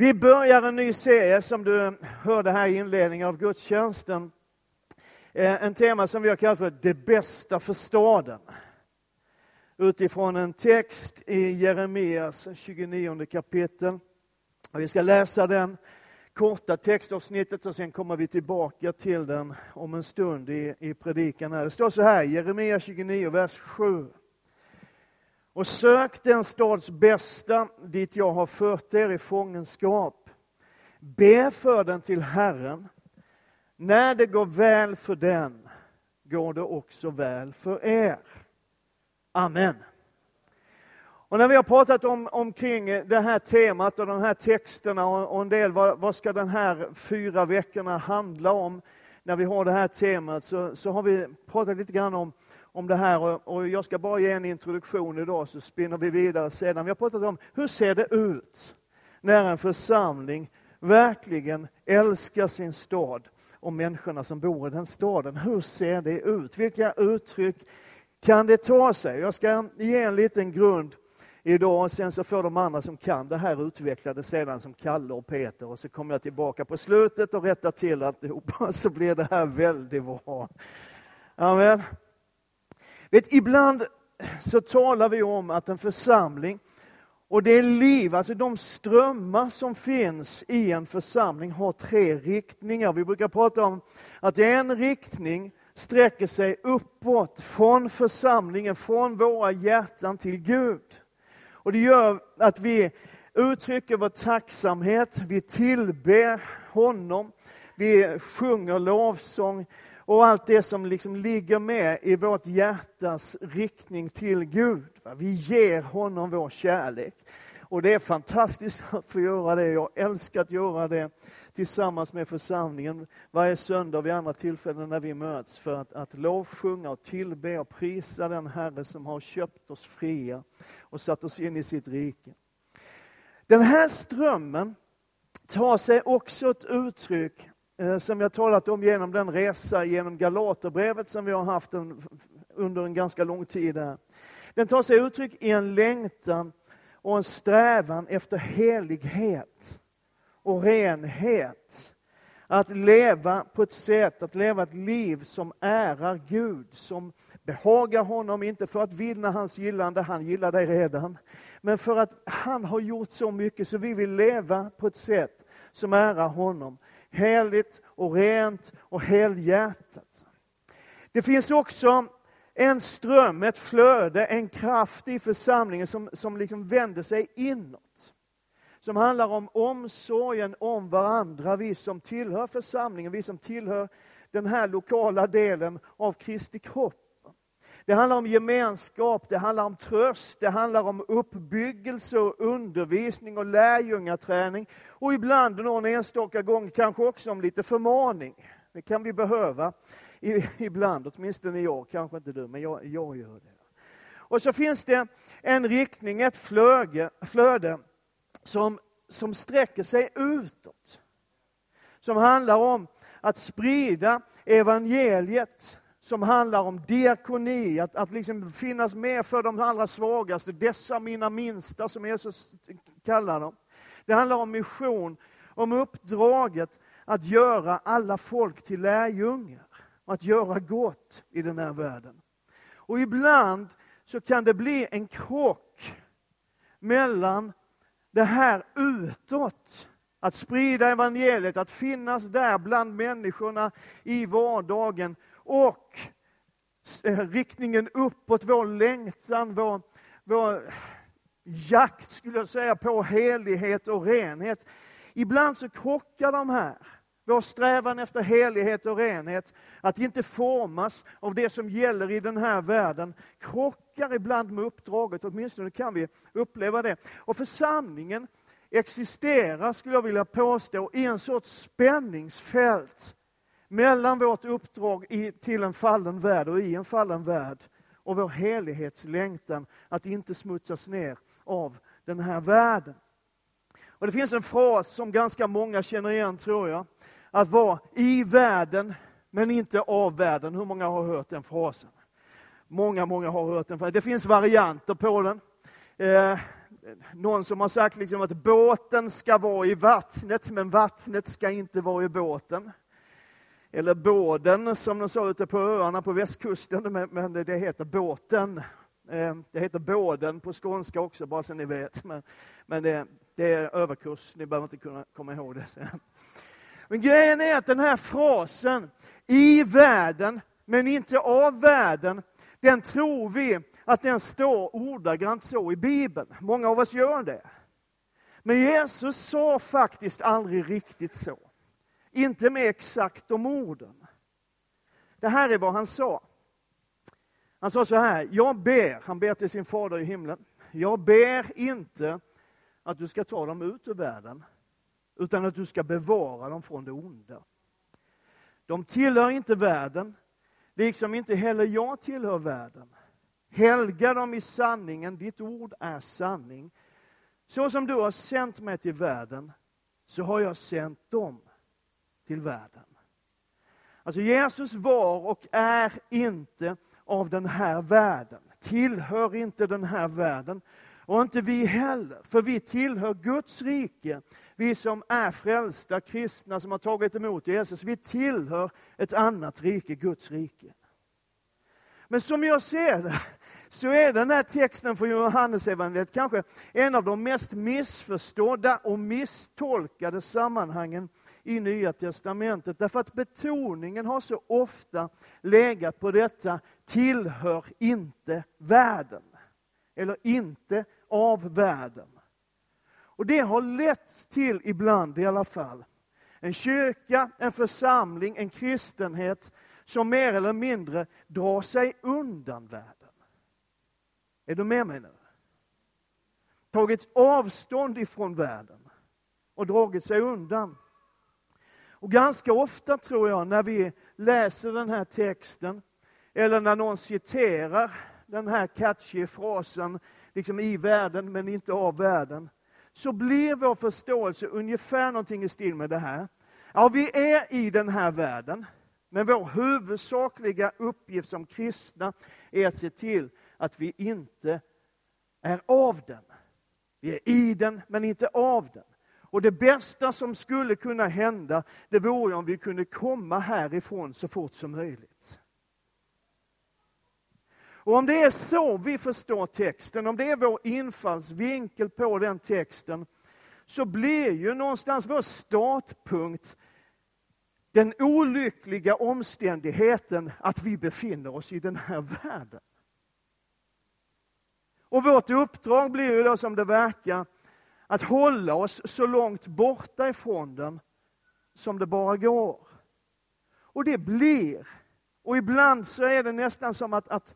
Vi börjar en ny serie som du hörde här i inledningen av gudstjänsten. Eh, en tema som vi har kallat för Det bästa för staden. Utifrån en text i Jeremias 29 kapitel. Vi ska läsa den korta textavsnittet och sen kommer vi tillbaka till den om en stund i, i predikan. Här. Det står så här, Jeremia 29, vers 7. Och sök den stads bästa dit jag har fört er i fångenskap. Be för den till Herren. När det går väl för den går det också väl för er. Amen. Och när vi har pratat om, omkring det här temat och de här texterna och, och en del, vad, vad, ska den här fyra veckorna handla om? När vi har det här temat så, så har vi pratat lite grann om, om det här och, jag ska bara ge en introduktion idag så spinner vi vidare sedan. Vi har pratat om hur ser det ut när en församling verkligen älskar sin stad och människorna som bor i den staden. Hur ser det ut? Vilka uttryck kan det ta sig? Jag ska ge en liten grund idag och sen så får de andra som kan det här utveckla det sedan som Kalle och Peter och så kommer jag tillbaka på slutet och rättar till alltihopa så blir det här väldigt bra. Amen. Vet, ibland så talar vi om att en församling och det liv, alltså de strömmar som finns i en församling har tre riktningar. Vi brukar prata om att en riktning sträcker sig uppåt från församlingen, från våra hjärtan till Gud. Och det gör att vi uttrycker vår tacksamhet, vi tillber honom, vi sjunger lovsång och allt det som liksom ligger med i vårt hjärtas riktning till Gud. Vi ger honom vår kärlek. Och det är fantastiskt att få göra det. Jag älskar att göra det tillsammans med församlingen varje söndag och vid andra tillfällen när vi möts för att, att lovsjunga och tillbe och prisa den Herre som har köpt oss fria och satt oss in i sitt rike. Den här strömmen tar sig också ett uttryck Eh, som jag talat om genom den resa genom Galaterbrevet som vi har haft en, under en ganska lång tid. Här. Den tar sig uttryck i en längtan och en strävan efter helighet och renhet. Att leva på ett sätt, att leva ett liv som ärar Gud, som behagar honom, inte för att vinna hans gillande, han gillar dig redan, men för att han har gjort så mycket så vi vill leva på ett sätt som ärar honom. Heligt och rent och helhjärtat. Det finns också en ström, ett flöde, en kraft i församlingen som, som liksom vänder sig inåt. Som handlar om omsorgen om varandra, vi som tillhör församlingen, vi som tillhör den här lokala delen av Kristi kropp. Det handlar om gemenskap, det handlar om tröst, det handlar om uppbyggelse och undervisning och lärjungaträning. Och ibland, någon enstaka gång, kanske också om lite förmaning. Det kan vi behöva ibland, åtminstone jag, kanske inte du, men jag, jag gör det. Och så finns det en riktning, ett flöge, flöde som, som sträcker sig utåt. Som handlar om att sprida evangeliet, som handlar om diakoni, att, att liksom finnas med för de allra svagaste, dessa mina minsta som Jesus kallar dem. Det handlar om mission, om uppdraget att göra alla folk till lärjungar att göra gott i den här världen. Och ibland så kan det bli en krock mellan det här utåt, att sprida evangeliet, att finnas där bland människorna i vardagen och eh, riktningen uppåt, vår längtan, vår, vår jakt skulle jag säga på helighet och renhet. Ibland så krockar de här. Vår strävan efter helighet och renhet, att inte formas av det som gäller i den här världen, krockar ibland med uppdraget, åtminstone kan vi uppleva det. Och församlingen existerar, skulle jag vilja påstå, i en sorts spänningsfält mellan vårt uppdrag i, till en fallen värld och i en fallen värld och vår helighetslängtan att inte smutsas ner av den här världen. Och Det finns en fras som ganska många känner igen, tror jag att vara i världen, men inte av världen. Hur många har hört den frasen? Många, många har hört den. Det finns varianter på den. Eh, någon som har sagt liksom att båten ska vara i vattnet, men vattnet ska inte vara i båten. Eller båden, som de sa ute på öarna på västkusten, men det heter båten. Eh, det heter båden på skånska också, bara så ni vet. Men, men det, det, är överkurs, ni behöver inte kunna komma ihåg det sen. Men grejen är att den här frasen, i världen, men inte av världen, den tror vi att den står ordagrant så i Bibeln. Många av oss gör det. Men Jesus sa faktiskt aldrig riktigt så. Inte med exakt de orden. Det här är vad han sa. Han sa så här, jag ber, han ber till sin fader i himlen. Jag ber inte att du ska ta dem ut ur världen, utan att du ska bevara dem från det onda. De tillhör inte världen, liksom inte heller jag tillhör världen. Helga dem i sanningen, ditt ord är sanning. Så som du har sänt mig till världen, så har jag sänt dem till världen. Alltså Jesus var och är inte av den här världen, tillhör inte den här världen. Och inte vi heller, för vi tillhör Guds rike. Vi som är frälsta kristna som har tagit emot Jesus, vi tillhör ett annat rike, Guds rike. Men som jag ser det, så är den här texten från Johannesevangeliet kanske en av de mest missförstådda och misstolkade sammanhangen i Nya Testamentet. Därför att betoningen har så ofta legat på detta, tillhör inte världen. Eller inte av världen. Och det har lett till, ibland i alla fall, en kyrka, en församling, en kristenhet som mer eller mindre drar sig undan världen. Är du med mig nu? Tagit avstånd ifrån världen och dragit sig undan. Och ganska ofta tror jag när vi läser den här texten eller när någon citerar den här catchy frasen liksom i världen men inte av världen så blir vår förståelse ungefär någonting i stil med det här. Ja, vi är i den här världen, men vår huvudsakliga uppgift som kristna är att se till att vi inte är av den. Vi är i den, men inte av den. Och det bästa som skulle kunna hända, det vore om vi kunde komma härifrån så fort som möjligt. Och om det är så vi förstår texten, om det är vår infallsvinkel på den texten, så blir ju någonstans vår startpunkt den olyckliga omständigheten att vi befinner oss i den här världen. Och vårt uppdrag blir ju då som det verkar att hålla oss så långt borta ifrån den som det bara går. Och det blir, och ibland så är det nästan som att, att,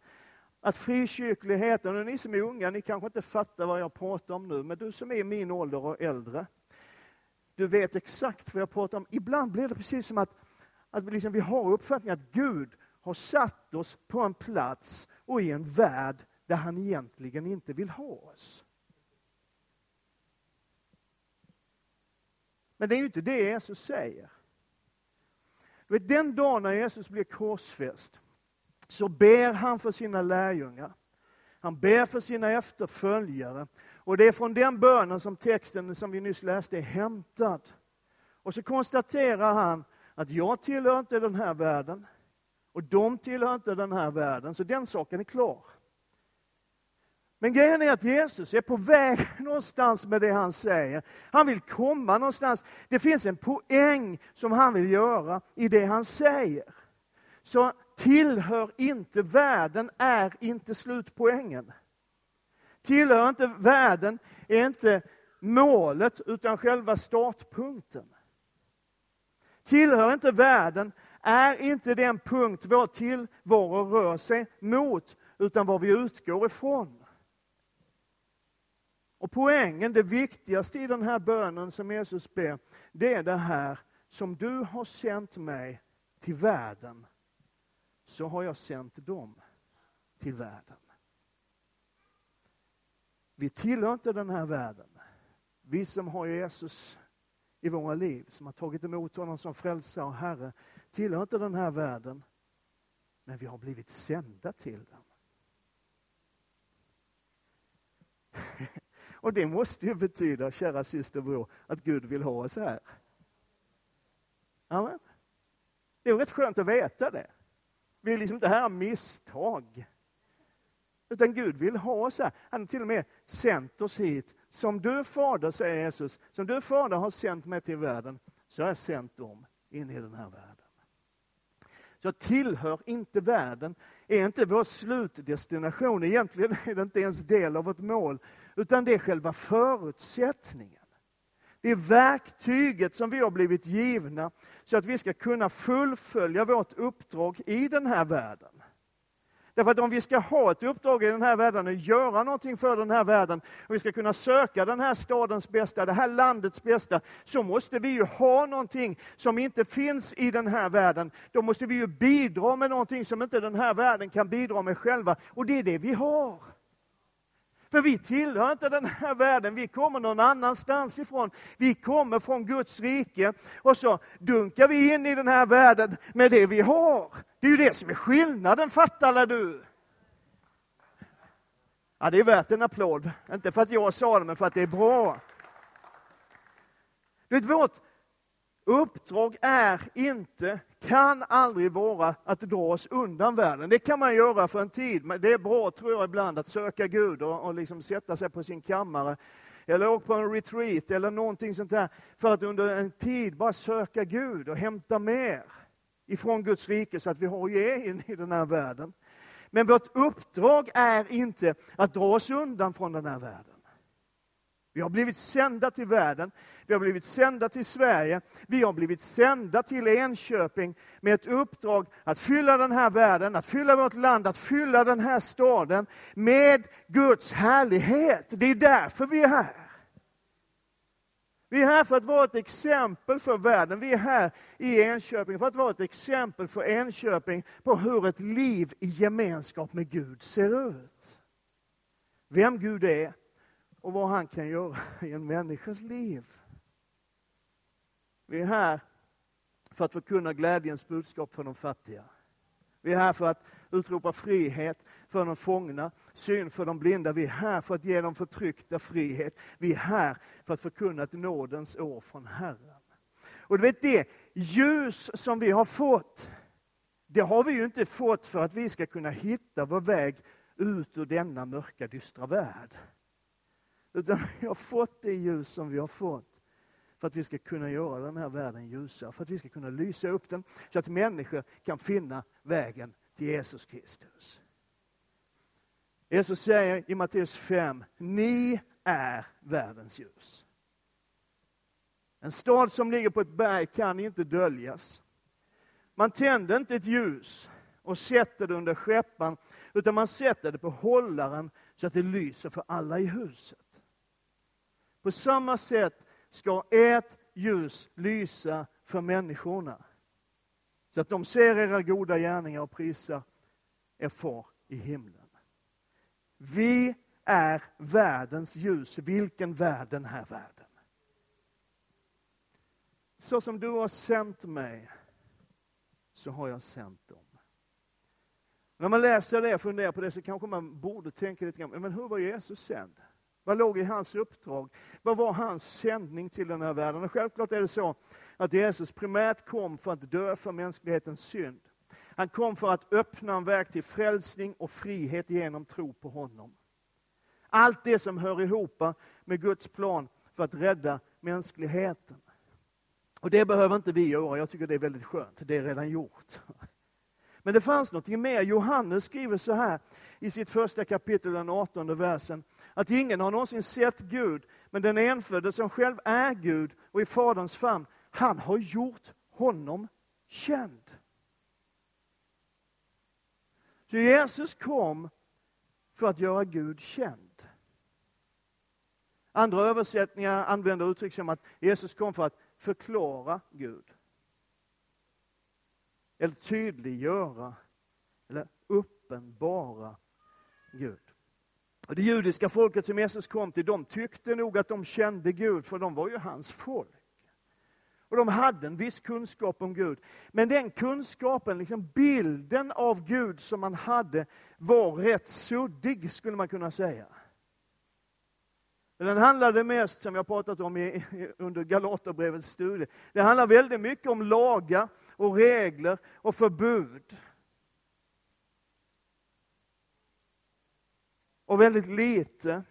att frikyrkligheten, och ni som är unga, ni kanske inte fattar vad jag pratar om nu, men du som är i min ålder och äldre, du vet exakt vad jag pratar om. Ibland blir det precis som att, att liksom vi har uppfattningen att Gud har satt oss på en plats och i en värld där han egentligen inte vill ha oss. Men det är ju inte det Jesus säger. Du vet, den dagen när Jesus blir korsfäst så ber han för sina lärjungar. Han ber för sina efterföljare. Och det är från den bönen som texten som vi nyss läste är hämtad. Och så konstaterar han att jag tillhör inte den här världen och de tillhör inte den här världen, så den saken är klar. Men grejen är att Jesus är på väg någonstans med det han säger. Han vill komma någonstans. Det finns en poäng som han vill göra i det han säger. Så tillhör inte världen är inte slutpoängen. Tillhör inte världen är inte målet utan själva startpunkten. Tillhör inte världen är inte den punkt vår tillvaro rör sig mot utan vad vi utgår ifrån. Och poängen, det viktigaste i den här bönen som Jesus ber, det är det här, som du har sänt mig till världen, så har jag sänt dem till världen. Vi tillhör inte den här världen. Vi som har Jesus i våra liv, som har tagit emot honom som frälsare och Herre, tillhör inte den här världen. Men vi har blivit sända till den. Och det måste ju betyda, kära syster bror, att Gud vill ha oss här. Amen. Det är rätt skönt att veta det. Vi är liksom inte här av misstag. Utan Gud vill ha oss här. Han har till och med sänt oss hit. Som du fader, säger Jesus, som du fader har sänt mig till världen, så har jag sänt dem in i den här världen. Jag tillhör inte världen, är inte vår slutdestination. Egentligen är det inte ens del av vårt mål, utan det är själva förutsättningen. Det är verktyget som vi har blivit givna så att vi ska kunna fullfölja vårt uppdrag i den här världen. Därför att om vi ska ha ett uppdrag i den här världen och göra någonting för den här världen, och vi ska kunna söka den här stadens bästa, det här landets bästa, så måste vi ju ha någonting som inte finns i den här världen. Då måste vi ju bidra med någonting som inte den här världen kan bidra med själva, och det är det vi har. För vi tillhör inte den här världen, vi kommer någon annanstans ifrån. Vi kommer från Guds rike och så dunkar vi in i den här världen med det vi har. Det är ju det som är skillnaden, fattar du? Ja, det är värt en applåd. Inte för att jag sa det, men för att det är bra. Du vet, vårt uppdrag är inte, kan aldrig vara att dra oss undan världen. Det kan man göra för en tid, men det är bra tror jag ibland att söka Gud och, och liksom sätta sig på sin kammare eller åka på en retreat eller någonting sånt där för att under en tid bara söka Gud och hämta mer ifrån Guds rike så att vi har att ge in i den här världen. Men vårt uppdrag är inte att dra oss undan från den här världen. Vi har blivit sända till världen, vi har blivit sända till Sverige, vi har blivit sända till Enköping med ett uppdrag att fylla den här världen, att fylla vårt land, att fylla den här staden med Guds härlighet. Det är därför vi är här. Vi är här för att vara ett exempel för världen. Vi är här i Enköping för att vara ett exempel för Enköping på hur ett liv i gemenskap med Gud ser ut. Vem Gud är och vad han kan göra i en människas liv. Vi är här för att förkunna glädjens budskap för de fattiga. Vi är här för att utropa frihet för de fångna, syn för de blinda. Vi är här för att ge de förtryckta frihet. Vi är här för att förkunna ett nådens år från Herren. Och du vet det ljus som vi har fått, det har vi ju inte fått för att vi ska kunna hitta vår väg ut ur denna mörka, dystra värld. Utan vi har fått det ljus som vi har fått för att vi ska kunna göra den här världen ljusare, för att vi ska kunna lysa upp den så att människor kan finna vägen till Jesus Kristus. Jesus säger i Matteus 5, ni är världens ljus. En stad som ligger på ett berg kan inte döljas. Man tänder inte ett ljus och sätter det under skeppan, utan man sätter det på hållaren så att det lyser för alla i huset. På samma sätt ska ert ljus lysa för människorna. Så att de ser era goda gärningar och prisar er far i himlen. Vi är världens ljus. Vilken värld den här världen? Så som du har sänt mig, så har jag sänt dem. När man läser det och funderar på det så kanske man borde tänka lite grann, men hur var Jesus sänd? Vad låg i hans uppdrag? Vad var hans sändning till den här världen? Och självklart är det så att Jesus primärt kom för att dö för mänsklighetens synd. Han kom för att öppna en väg till frälsning och frihet genom tro på honom. Allt det som hör ihop med Guds plan för att rädda mänskligheten. Och det behöver inte vi göra, jag tycker det är väldigt skönt, det är redan gjort. Men det fanns något mer. Johannes skriver så här i sitt första kapitel, den 18 versen, att ingen har någonsin sett Gud, men den enfödde som själv är Gud och i Faderns famn, han har gjort honom känd. Så Jesus kom för att göra Gud känd. Andra översättningar använder uttryck som att Jesus kom för att förklara Gud. Eller tydliggöra, eller uppenbara Gud. Och det judiska folket som Jesus kom till, de tyckte nog att de kände Gud, för de var ju hans folk. Och de hade en viss kunskap om Gud. Men den kunskapen, liksom bilden av Gud som man hade, var rätt suddig, skulle man kunna säga. Den handlade mest, som jag pratat om i, under Galaterbrevets studie, det handlar väldigt mycket om lagar och regler och förbud. Och väldigt lite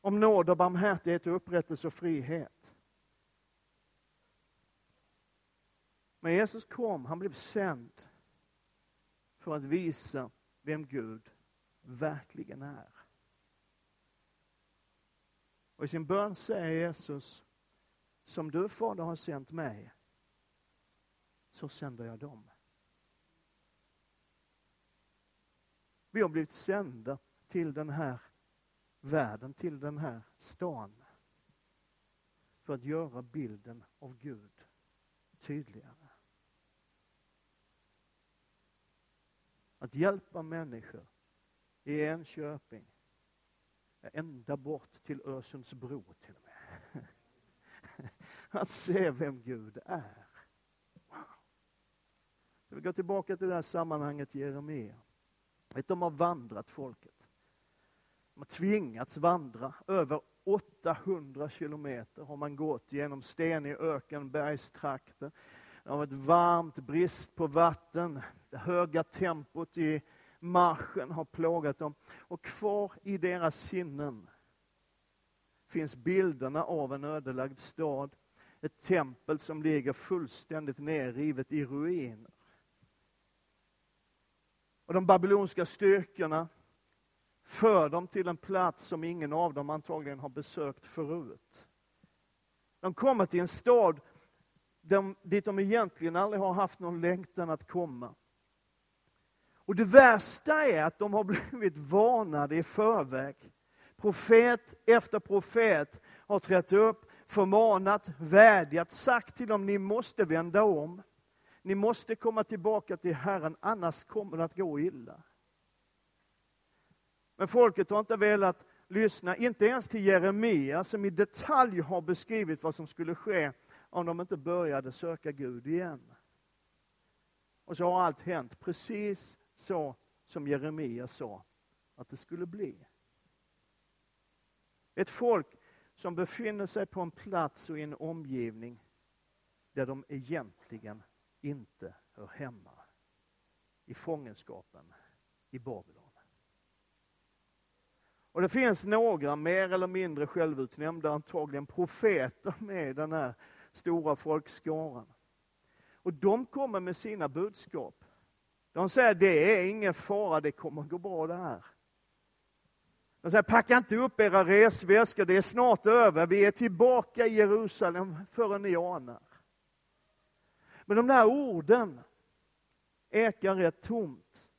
om nåd och barmhärtighet och upprättelse och frihet. Men Jesus kom, han blev sänd för att visa vem Gud verkligen är. Och i sin bön säger Jesus, som du Fader har sänt mig, så sänder jag dem. Vi har blivit sända till den här världen, till den här stan. För att göra bilden av Gud tydligare. Att hjälpa människor i Enköping, ända bort till Örsundsbro till och med. Att se vem Gud är. Wow. Vi går tillbaka till det här sammanhanget Jeremia. Vet, de har vandrat folket. De har tvingats vandra. Över 800 kilometer har man gått genom stenig öken, bergstrakter. Det har varit varmt, brist på vatten. Det höga tempot i marschen har plågat dem. Och kvar i deras sinnen finns bilderna av en ödelagd stad. Ett tempel som ligger fullständigt nerrivet i ruiner. Och de babyloniska styrkorna för dem till en plats som ingen av dem antagligen har besökt förut. De kommer till en stad de, dit de egentligen aldrig har haft någon längtan att komma. Och det värsta är att de har blivit varnade i förväg. Profet efter profet har trätt upp, förmanat, vädjat, sagt till dem, ni måste vända om. Ni måste komma tillbaka till Herren, annars kommer det att gå illa. Men folket har inte velat lyssna, inte ens till Jeremia som i detalj har beskrivit vad som skulle ske om de inte började söka Gud igen. Och så har allt hänt precis så som Jeremia sa att det skulle bli. Ett folk som befinner sig på en plats och i en omgivning där de egentligen inte hör hemma. I fångenskapen i Babylon. Och det finns några mer eller mindre självutnämnda, antagligen profeter med i den här stora folkskaran. Och de kommer med sina budskap. De säger det är ingen fara, det kommer gå bra det här. De säger packa inte upp era resväskor, det är snart över, vi är tillbaka i Jerusalem förrän ni anar. Men de där orden ekar rätt tomt.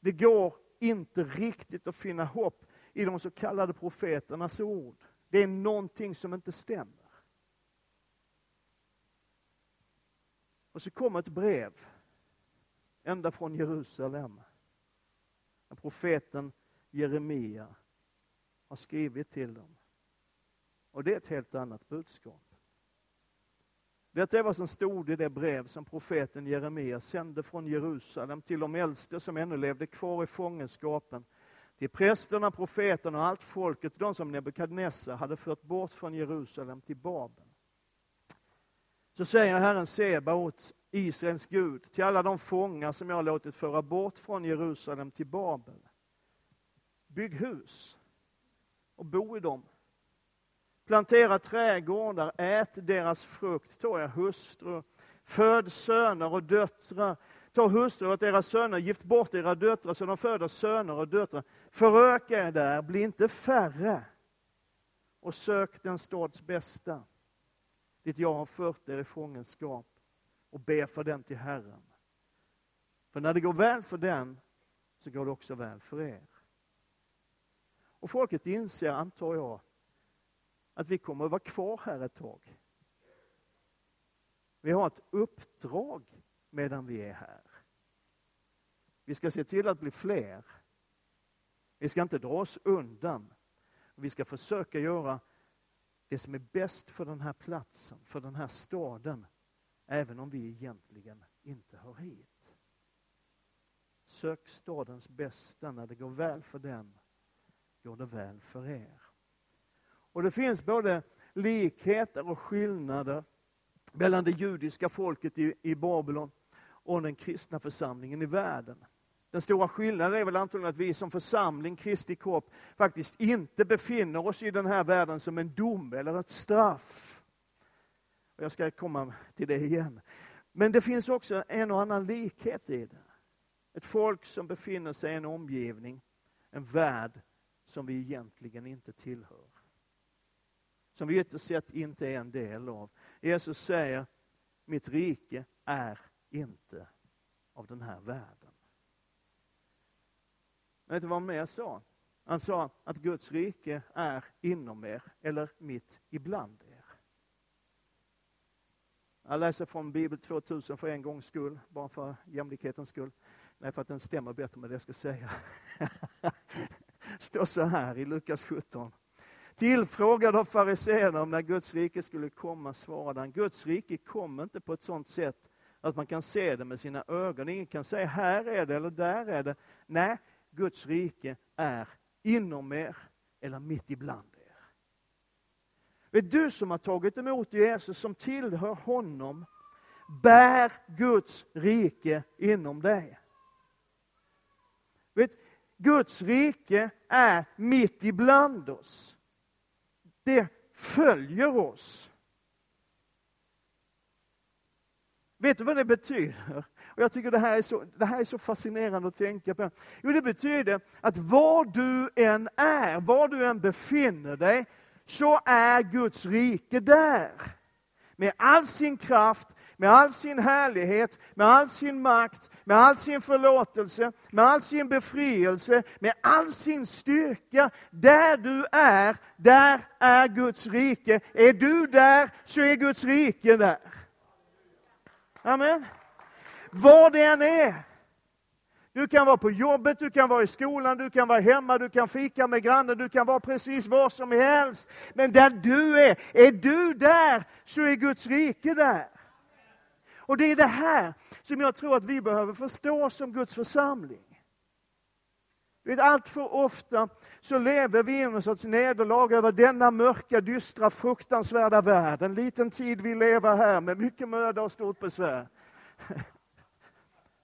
Det går inte riktigt att finna hopp i de så kallade profeternas ord. Det är någonting som inte stämmer. Och så kommer ett brev ända från Jerusalem. Profeten Jeremia har skrivit till dem. Och det är ett helt annat budskap. Detta är vad som stod i det brev som profeten Jeremia sände från Jerusalem till de äldste som ännu levde kvar i fångenskapen, till prästerna, profeterna och allt folket, de som Nebukadnessar hade fört bort från Jerusalem till Babel. Så säger Herren Sebaot, Israels Gud, till alla de fångar som jag har låtit föra bort från Jerusalem till Babel. Bygg hus och bo i dem. Plantera trädgårdar, ät deras frukt, ta er hustru, föd söner och döttrar. Ta hustru åt era söner, gift bort era döttrar så de föder söner och döttrar. Föröka er där, bli inte färre. Och sök den stads bästa, dit jag har fört er i fångenskap och be för den till Herren. För när det går väl för den, så går det också väl för er. Och folket inser, antar jag, att vi kommer att vara kvar här ett tag. Vi har ett uppdrag medan vi är här. Vi ska se till att bli fler. Vi ska inte dra oss undan. Vi ska försöka göra det som är bäst för den här platsen, för den här staden, även om vi egentligen inte hör hit. Sök stadens bästa när det går väl för den, går det väl för er. Och det finns både likheter och skillnader mellan det judiska folket i, i Babylon och den kristna församlingen i världen. Den stora skillnaden är väl antagligen att vi som församling, Kristi kropp, faktiskt inte befinner oss i den här världen som en dom eller ett straff. Och jag ska komma till det igen. Men det finns också en och annan likhet i det. Ett folk som befinner sig i en omgivning, en värld som vi egentligen inte tillhör. Som vi ytterst sett inte är en del av. Jesus säger, mitt rike är inte av den här världen. Vet du vad han mer sa? Han sa att Guds rike är inom er, eller mitt ibland er. Jag läser från Bibel 2000 för en gångs skull, bara för jämlikhetens skull. Nej, för att den stämmer bättre med det jag ska säga. står så här i Lukas 17. Tillfrågad av fariséerna om när Guds rike skulle komma svarade han, Guds rike kommer inte på ett sådant sätt att man kan se det med sina ögon. Ingen kan säga här är det eller där är det. Nej, Guds rike är inom er eller mitt ibland er. Vet du som har tagit emot Jesus, som tillhör honom, bär Guds rike inom dig. Vet, Guds rike är mitt ibland oss. Det följer oss. Vet du vad det betyder? Och jag tycker det här, är så, det här är så fascinerande att tänka på. Jo, det betyder att var du än är, var du än befinner dig, så är Guds rike där. Med all sin kraft, med all sin härlighet, med all sin makt, med all sin förlåtelse, med all sin befrielse, med all sin styrka. Där du är, där är Guds rike. Är du där, så är Guds rike där. Amen. Var det än är. Du kan vara på jobbet, du kan vara i skolan, du kan vara hemma, du kan fika med grannen, du kan vara precis var som helst. Men där du är, är du där så är Guds rike där. Och det är det här som jag tror att vi behöver förstå som Guds församling. Vet, allt för ofta så lever vi i en sorts nederlag över denna mörka, dystra, fruktansvärda värld. En liten tid vi lever här med mycket möda och stort besvär.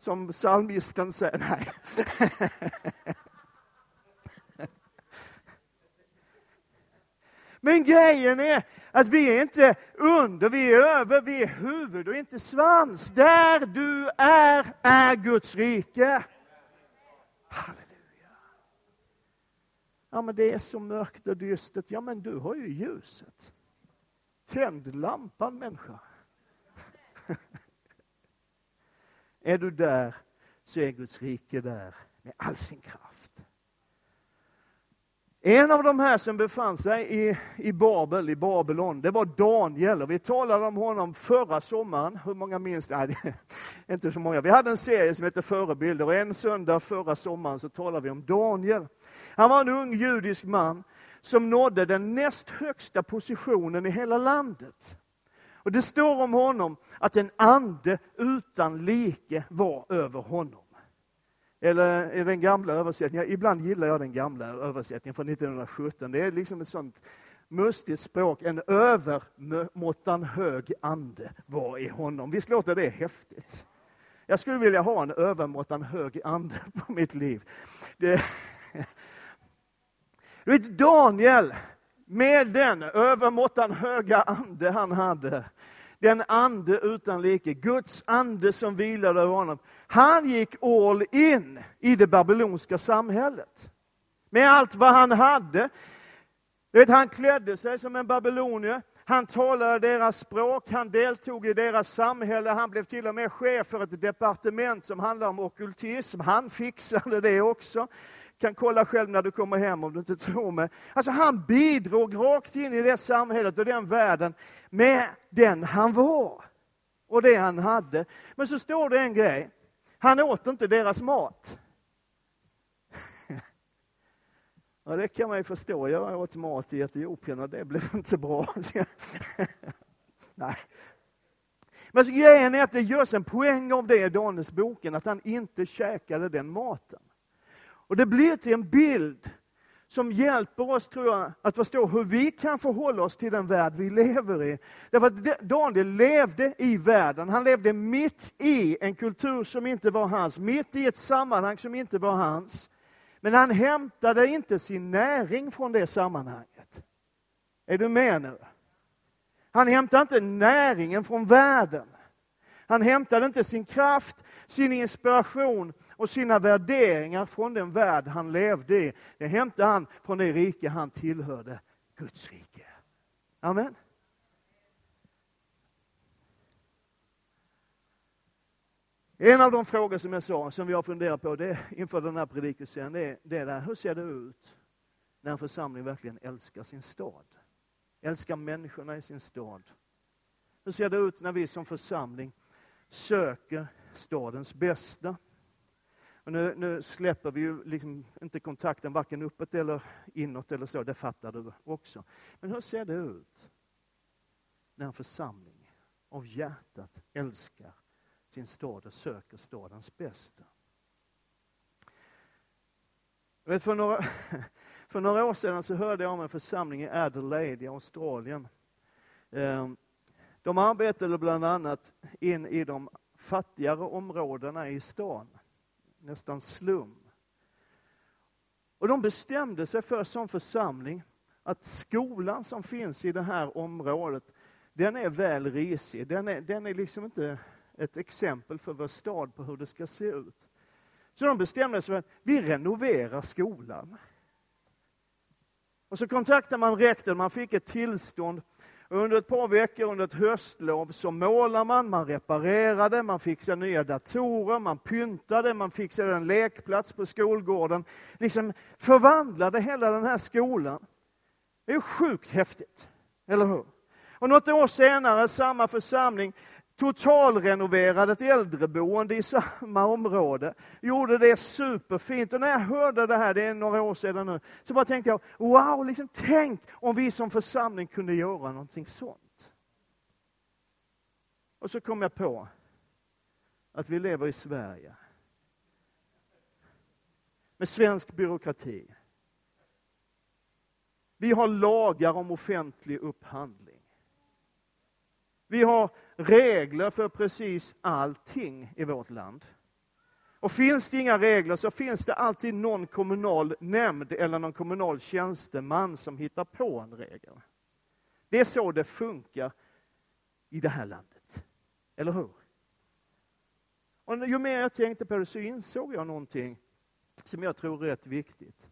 Som psalmisten säger, nej. Men grejen är att vi är inte under, vi är över, vi är huvud och inte svans. Där du är, är Guds rike. Halleluja. Ja, men det är så mörkt och dystert. Ja, men du har ju ljuset. Tänd lampan, människa är du där, så är Guds rike där med all sin kraft. En av de här som befann sig i, i Babel, i Babylon, det var Daniel. Och vi talade om honom förra sommaren. Hur många minns det? Nej, inte så många. Vi hade en serie som hette Förebilder och en söndag förra sommaren så talade vi om Daniel. Han var en ung judisk man som nådde den näst högsta positionen i hela landet. Och Det står om honom att en ande utan like var över honom. Eller i den gamla översättningen, ibland gillar jag den gamla översättningen från 1917. Det är liksom ett sånt mustigt språk. En övermåttan hög ande var i honom. Visst låter det häftigt? Jag skulle vilja ha en övermåttan hög ande på mitt liv. Det... Du vet, Daniel, med den övermåttan höga ande han hade, den ande utan like, Guds ande som vilade över honom. Han gick all in i det babyloniska samhället. Med allt vad han hade. vet, han klädde sig som en babylonier. Han talade deras språk, han deltog i deras samhälle, han blev till och med chef för ett departement som handlar om okultism. Han fixade det också kan kolla själv när du kommer hem om du inte tror mig. Alltså han bidrog rakt in i det samhället och den världen med den han var och det han hade. Men så står det en grej. Han åt inte deras mat. Ja, det kan man ju förstå. Jag åt mat i Etiopien och det blev inte bra. Nej. Men så grejen är att det görs en poäng av det i Danielsboken, att han inte käkade den maten. Och det blir till en bild som hjälper oss, tror jag, att förstå hur vi kan förhålla oss till den värld vi lever i. Därför att Daniel levde i världen, han levde mitt i en kultur som inte var hans, mitt i ett sammanhang som inte var hans. Men han hämtade inte sin näring från det sammanhanget. Är du med nu? Han hämtade inte näringen från världen. Han hämtade inte sin kraft, sin inspiration och sina värderingar från den värld han levde i. Det hämtade han från det rike han tillhörde, Guds rike. Amen. En av de frågor som jag sa, som vi har funderat på det, inför den här predikelsen, det är det där, hur ser det ut när en församling verkligen älskar sin stad? Älskar människorna i sin stad. Hur ser det ut när vi som församling söker stadens bästa? Och nu, nu släpper vi ju liksom inte kontakten varken uppåt eller inåt eller så, det fattar du också. Men hur ser det ut när en församling av hjärtat älskar sin stad och söker stadens bästa? Vet, för, några, för några år sedan så hörde jag om en församling i Adelaide i Australien. Ehm, de arbetade bland annat in i de fattigare områdena i stan nästan slum. Och de bestämde sig för som församling att skolan som finns i det här området, den är väl risig. Den är, den är liksom inte ett exempel för vår stad på hur det ska se ut. Så de bestämde sig för att vi renoverar skolan. Och så kontaktade man rektorn, man fick ett tillstånd under ett par veckor under ett höstlov så målar man, man reparerade, man fixade nya datorer, man pyntade, man fixade en lekplats på skolgården. Liksom förvandlade hela den här skolan. Det är sjukt häftigt, eller hur? Och något år senare, samma församling totalrenoverade ett äldreboende i samma område. Gjorde det superfint. Och när jag hörde det här, det är några år sedan nu, så bara tänkte jag, wow, liksom, tänk om vi som församling kunde göra någonting sånt. Och så kom jag på att vi lever i Sverige. Med svensk byråkrati. Vi har lagar om offentlig upphandling. Vi har regler för precis allting i vårt land. Och finns det inga regler så finns det alltid någon kommunal nämnd eller någon kommunal tjänsteman som hittar på en regel. Det är så det funkar i det här landet. Eller hur? Och ju mer jag tänkte på det så insåg jag någonting som jag tror är rätt viktigt.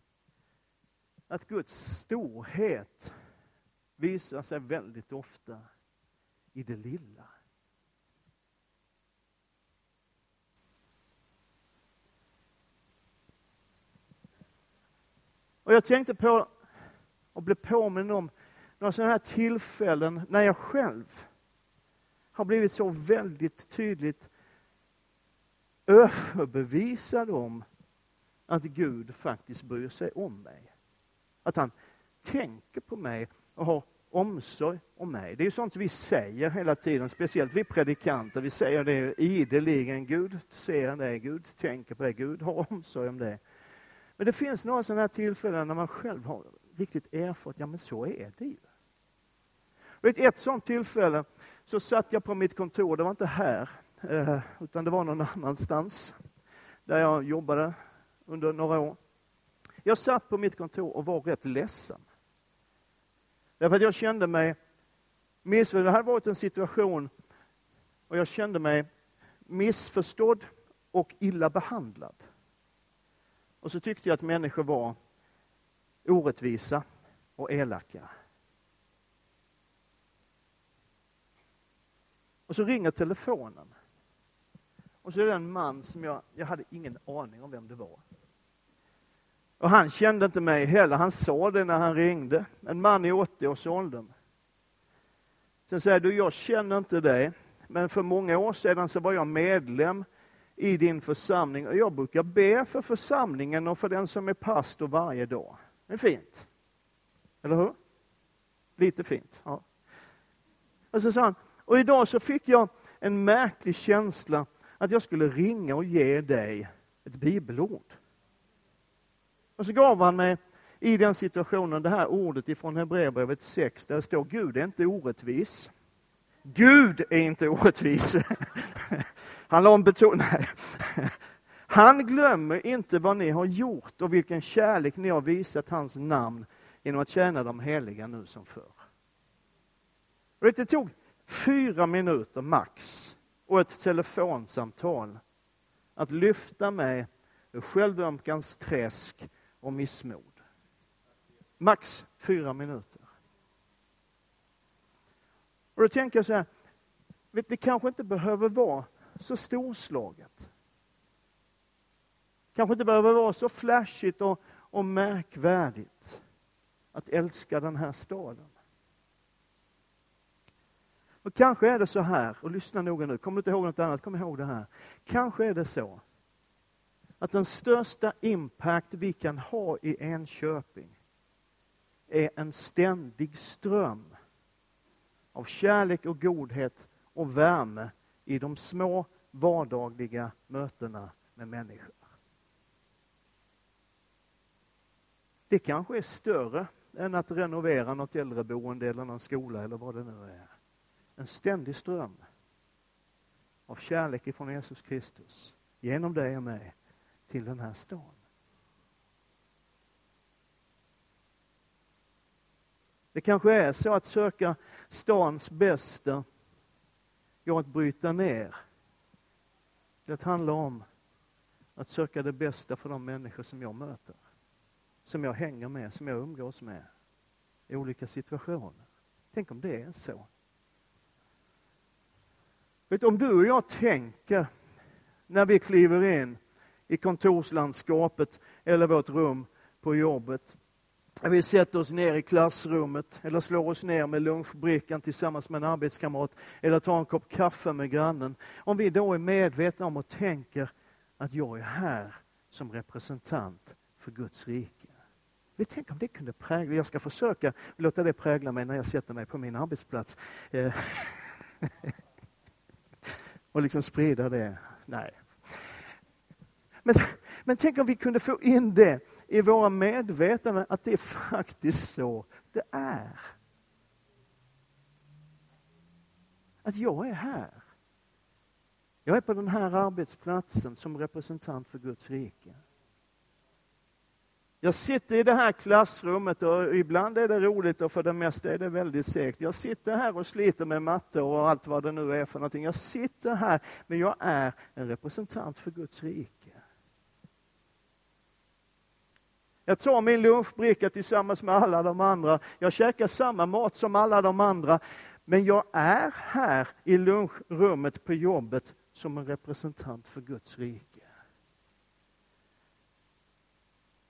Att Guds storhet visar sig väldigt ofta i det lilla. Och jag tänkte på och blev påmind om några sådana här tillfällen när jag själv har blivit så väldigt tydligt överbevisad om att Gud faktiskt bryr sig om mig. Att han tänker på mig och har omsorg om mig. Det är sånt vi säger hela tiden, speciellt vi predikanter. Vi säger det ideligen. Gud ser dig, Gud tänker på dig, Gud har omsorg om dig. Men det finns några sådana här tillfällen när man själv har riktigt erfarit, ja men så är det ju. Vet, ett sådant tillfälle så satt jag på mitt kontor, det var inte här, eh, utan det var någon annanstans, där jag jobbade under några år. Jag satt på mitt kontor och var rätt ledsen. Därför att jag kände mig missförstådd. Det hade varit en situation och jag kände mig missförstådd och illa behandlad. Och så tyckte jag att människor var orättvisa och elaka. Och så ringer telefonen. Och så är det en man som jag, jag hade ingen aning om vem det var. Och han kände inte mig heller. Han sa det när han ringde. En man i 80-årsåldern. Sen säger du, jag känner inte dig, men för många år sedan så var jag medlem i din församling och jag brukar be för församlingen och för den som är pastor varje dag. Det är fint. Eller hur? Lite fint. Ja. Och så sa han, och idag så fick jag en märklig känsla att jag skulle ringa och ge dig ett bibelord. Och så gav han mig i den situationen, det här ordet ifrån Hebreerbrevet 6, där det står Gud är inte orättvis. Gud är inte orättvis. Han la en Nej. Han glömmer inte vad ni har gjort och vilken kärlek ni har visat hans namn genom att tjäna de heliga nu som förr. Det tog fyra minuter max och ett telefonsamtal att lyfta mig ur självömkans träsk och missmod. Max fyra minuter. Och då tänker jag så här, det kanske inte behöver vara så storslaget. kanske inte behöver vara så flashigt och, och märkvärdigt att älska den här staden. Och kanske är det så här, och lyssna noga nu, kommer du inte ihåg något annat, kom ihåg det här. Kanske är det så att den största impact vi kan ha i Enköping är en ständig ström av kärlek och godhet och värme i de små vardagliga mötena med människor. Det kanske är större än att renovera något äldreboende eller någon skola eller vad det nu är. En ständig ström av kärlek ifrån Jesus Kristus genom dig och mig till den här stan. Det kanske är så att söka stans bästa går att bryta ner. Det handlar om att söka det bästa för de människor som jag möter. Som jag hänger med, som jag umgås med i olika situationer. Tänk om det är så. Vet, om du och jag tänker när vi kliver in i kontorslandskapet eller vårt rum på jobbet. Vi sätter oss ner i klassrummet eller slår oss ner med lunchbrickan tillsammans med en arbetskamrat eller tar en kopp kaffe med grannen. Om vi då är medvetna om och tänker att jag är här som representant för Guds rike. Vi tänker om det kunde prägla, jag ska försöka låta det prägla mig när jag sätter mig på min arbetsplats. Eh, och liksom sprida det. Nej. Men, men tänk om vi kunde få in det i våra medvetanden att det är faktiskt så det är. Att jag är här. Jag är på den här arbetsplatsen som representant för Guds rike. Jag sitter i det här klassrummet och ibland är det roligt och för det mesta är det väldigt segt. Jag sitter här och sliter med matte och allt vad det nu är för någonting. Jag sitter här, men jag är en representant för Guds rike. Jag tar min lunchbricka tillsammans med alla de andra. Jag käkar samma mat som alla de andra. Men jag är här i lunchrummet på jobbet som en representant för Guds rike.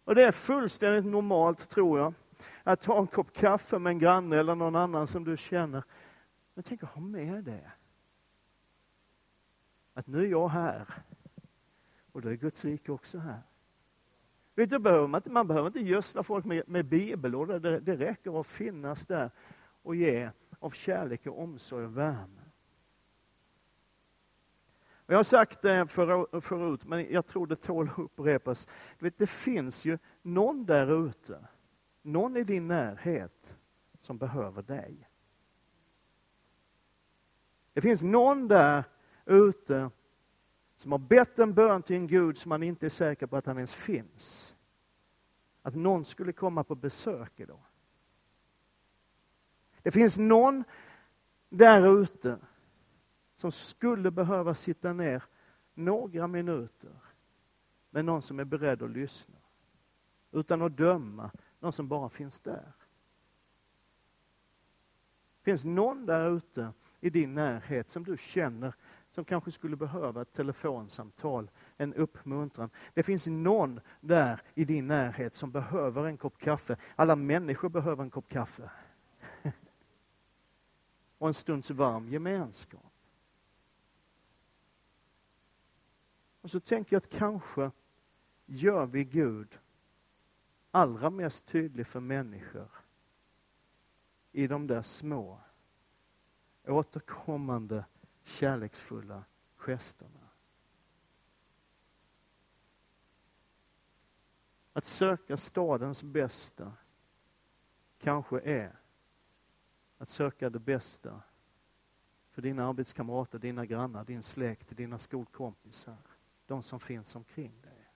Och det är fullständigt normalt, tror jag, att ta en kopp kaffe med en granne eller någon annan som du känner. Men tänk att ha med det. Att nu är jag här. Och då är Guds rike också här. Vet du, behöver man, inte, man behöver inte gödsla folk med, med bibelord. Det, det räcker att finnas där och ge av kärlek och omsorg och värme. Jag har sagt det för, förut, men jag tror det tål att upprepas. Vet, det finns ju någon där ute, någon i din närhet, som behöver dig. Det finns någon där ute som har bett en bön till en Gud som man inte är säker på att han ens finns. Att någon skulle komma på besök idag. Det finns någon där ute som skulle behöva sitta ner några minuter med någon som är beredd att lyssna. Utan att döma, någon som bara finns där. Finns någon där ute i din närhet som du känner som kanske skulle behöva ett telefonsamtal, en uppmuntran. Det finns någon där i din närhet som behöver en kopp kaffe. Alla människor behöver en kopp kaffe. Och en stunds varm gemenskap. Och så tänker jag att kanske gör vi Gud allra mest tydlig för människor i de där små återkommande kärleksfulla gesterna. Att söka stadens bästa kanske är att söka det bästa för dina arbetskamrater, dina grannar, din släkt, dina skolkompisar, de som finns omkring dig.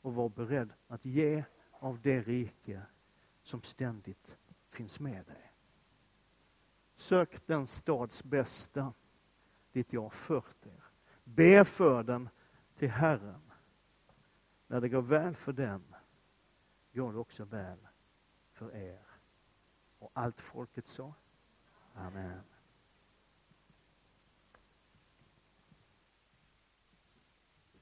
Och var beredd att ge av det rike som ständigt finns med dig. Sök den stads bästa dit jag har fört er. Be för den till Herren. När det går väl för den går det också väl för er. Och allt folket sa? Amen.